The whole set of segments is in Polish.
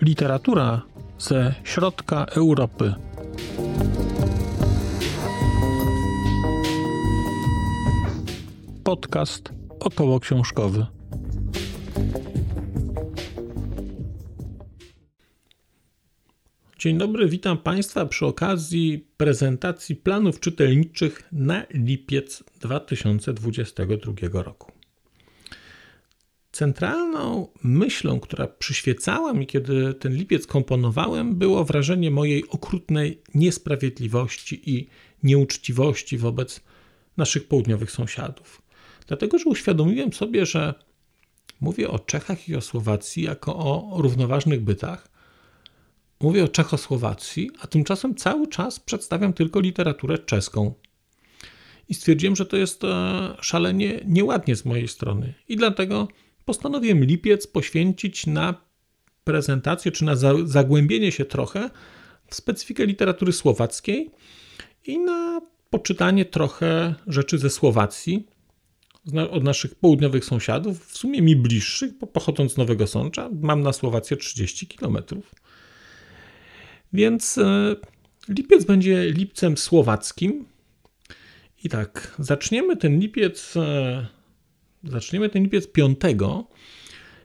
Literatura ze środka Europy. Podcast około książkowy. Dzień dobry, witam Państwa przy okazji prezentacji planów czytelniczych na lipiec 2022 roku. Centralną myślą, która przyświecała mi, kiedy ten lipiec komponowałem, było wrażenie mojej okrutnej niesprawiedliwości i nieuczciwości wobec naszych południowych sąsiadów. Dlatego, że uświadomiłem sobie, że mówię o Czechach i o Słowacji jako o równoważnych bytach. Mówię o Czechosłowacji, a tymczasem cały czas przedstawiam tylko literaturę czeską. I stwierdziłem, że to jest e, szalenie nieładnie z mojej strony. I dlatego postanowiłem lipiec poświęcić na prezentację, czy na zagłębienie się trochę w specyfikę literatury słowackiej i na poczytanie trochę rzeczy ze Słowacji, od naszych południowych sąsiadów, w sumie mi bliższych, bo pochodząc z Nowego Sącza, mam na Słowację 30 km. Więc e, lipiec będzie lipcem słowackim. I tak, zaczniemy ten lipiec e, Zaczniemy ten lipiec 5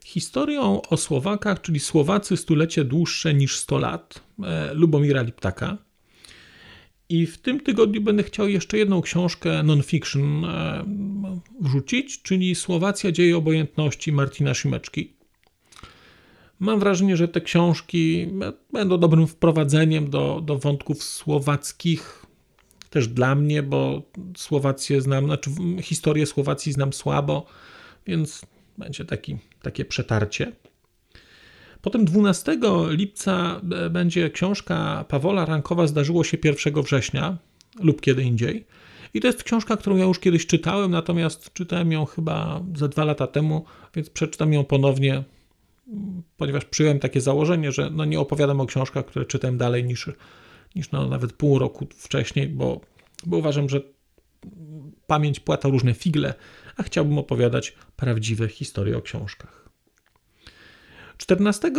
historią o Słowakach, czyli Słowacy stulecie dłuższe niż 100 lat, e, Lubomira Liptaka. I w tym tygodniu będę chciał jeszcze jedną książkę non-fiction wrzucić, czyli Słowacja dzieje obojętności Martina Szymeczki. Mam wrażenie, że te książki będą dobrym wprowadzeniem do, do wątków słowackich, też dla mnie, bo Słowację znam, znaczy historię Słowacji znam słabo, więc będzie taki, takie przetarcie. Potem 12 lipca będzie książka Pawola Rankowa Zdarzyło się 1 września lub kiedy indziej. I to jest książka, którą ja już kiedyś czytałem, natomiast czytałem ją chyba za dwa lata temu, więc przeczytam ją ponownie, ponieważ przyjąłem takie założenie, że no nie opowiadam o książkach, które czytam dalej niż niż no, nawet pół roku wcześniej, bo, bo uważam, że pamięć płata różne figle, a chciałbym opowiadać prawdziwe historie o książkach. 14 y,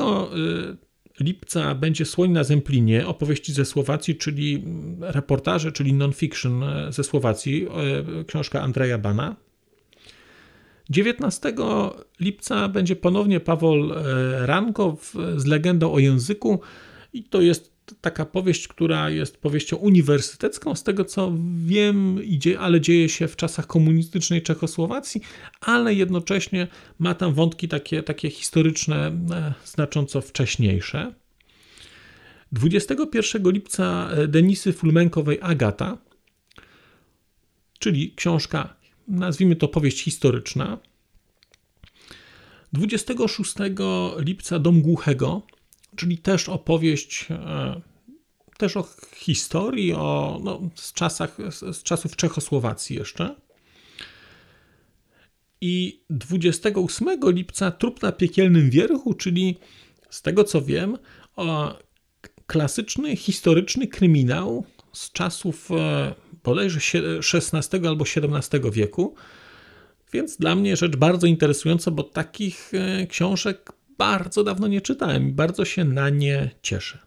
lipca będzie Słoń na Zemplinie, opowieści ze Słowacji, czyli reportaże, czyli non-fiction e, ze Słowacji, e, książka Andrzeja Bana. 19 lipca będzie ponownie Paweł Rankow z legendą o języku i to jest taka powieść, która jest powieścią uniwersytecką, z tego co wiem, idzie, ale dzieje się w czasach komunistycznej Czechosłowacji, ale jednocześnie ma tam wątki takie, takie historyczne, e, znacząco wcześniejsze. 21 lipca e, Denisy Fulmenkowej Agata, czyli książka, nazwijmy to powieść historyczna. 26 lipca Dom Głuchego, czyli też opowieść e, też o historii, o, no, z, czasach, z czasów Czechosłowacji jeszcze. I 28 lipca Trup na piekielnym wierchu, czyli z tego co wiem, o klasyczny, historyczny kryminał z czasów e, bodajże XVI albo XVII wieku. Więc dla mnie rzecz bardzo interesująca, bo takich e, książek bardzo dawno nie czytałem i bardzo się na nie cieszę.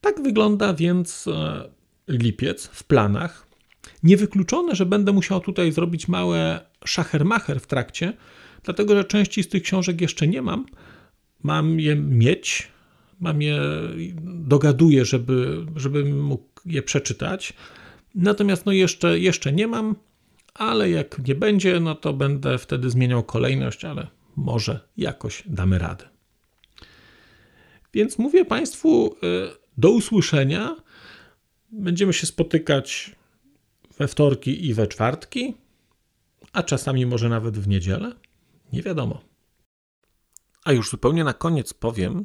Tak wygląda więc e, lipiec w planach. Niewykluczone, że będę musiał tutaj zrobić małe szachermacher w trakcie, dlatego że części z tych książek jeszcze nie mam. Mam je mieć, mam je, dogaduję, żeby, żebym mógł je przeczytać. Natomiast no jeszcze, jeszcze nie mam, ale jak nie będzie, no to będę wtedy zmieniał kolejność, ale może jakoś damy radę. Więc mówię Państwu y, do usłyszenia. Będziemy się spotykać we wtorki i we czwartki, a czasami może nawet w niedzielę. Nie wiadomo. A już zupełnie na koniec powiem,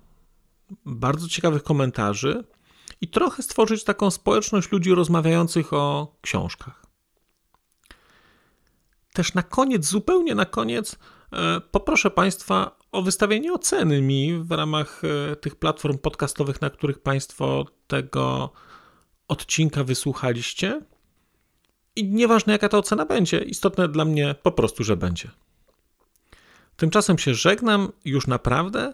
bardzo ciekawych komentarzy i trochę stworzyć taką społeczność ludzi rozmawiających o książkach. Też na koniec, zupełnie na koniec, e, poproszę Państwa o wystawienie oceny mi w ramach e, tych platform podcastowych, na których Państwo tego odcinka wysłuchaliście. I nieważne jaka ta ocena będzie, istotne dla mnie po prostu, że będzie. Tymczasem się żegnam już naprawdę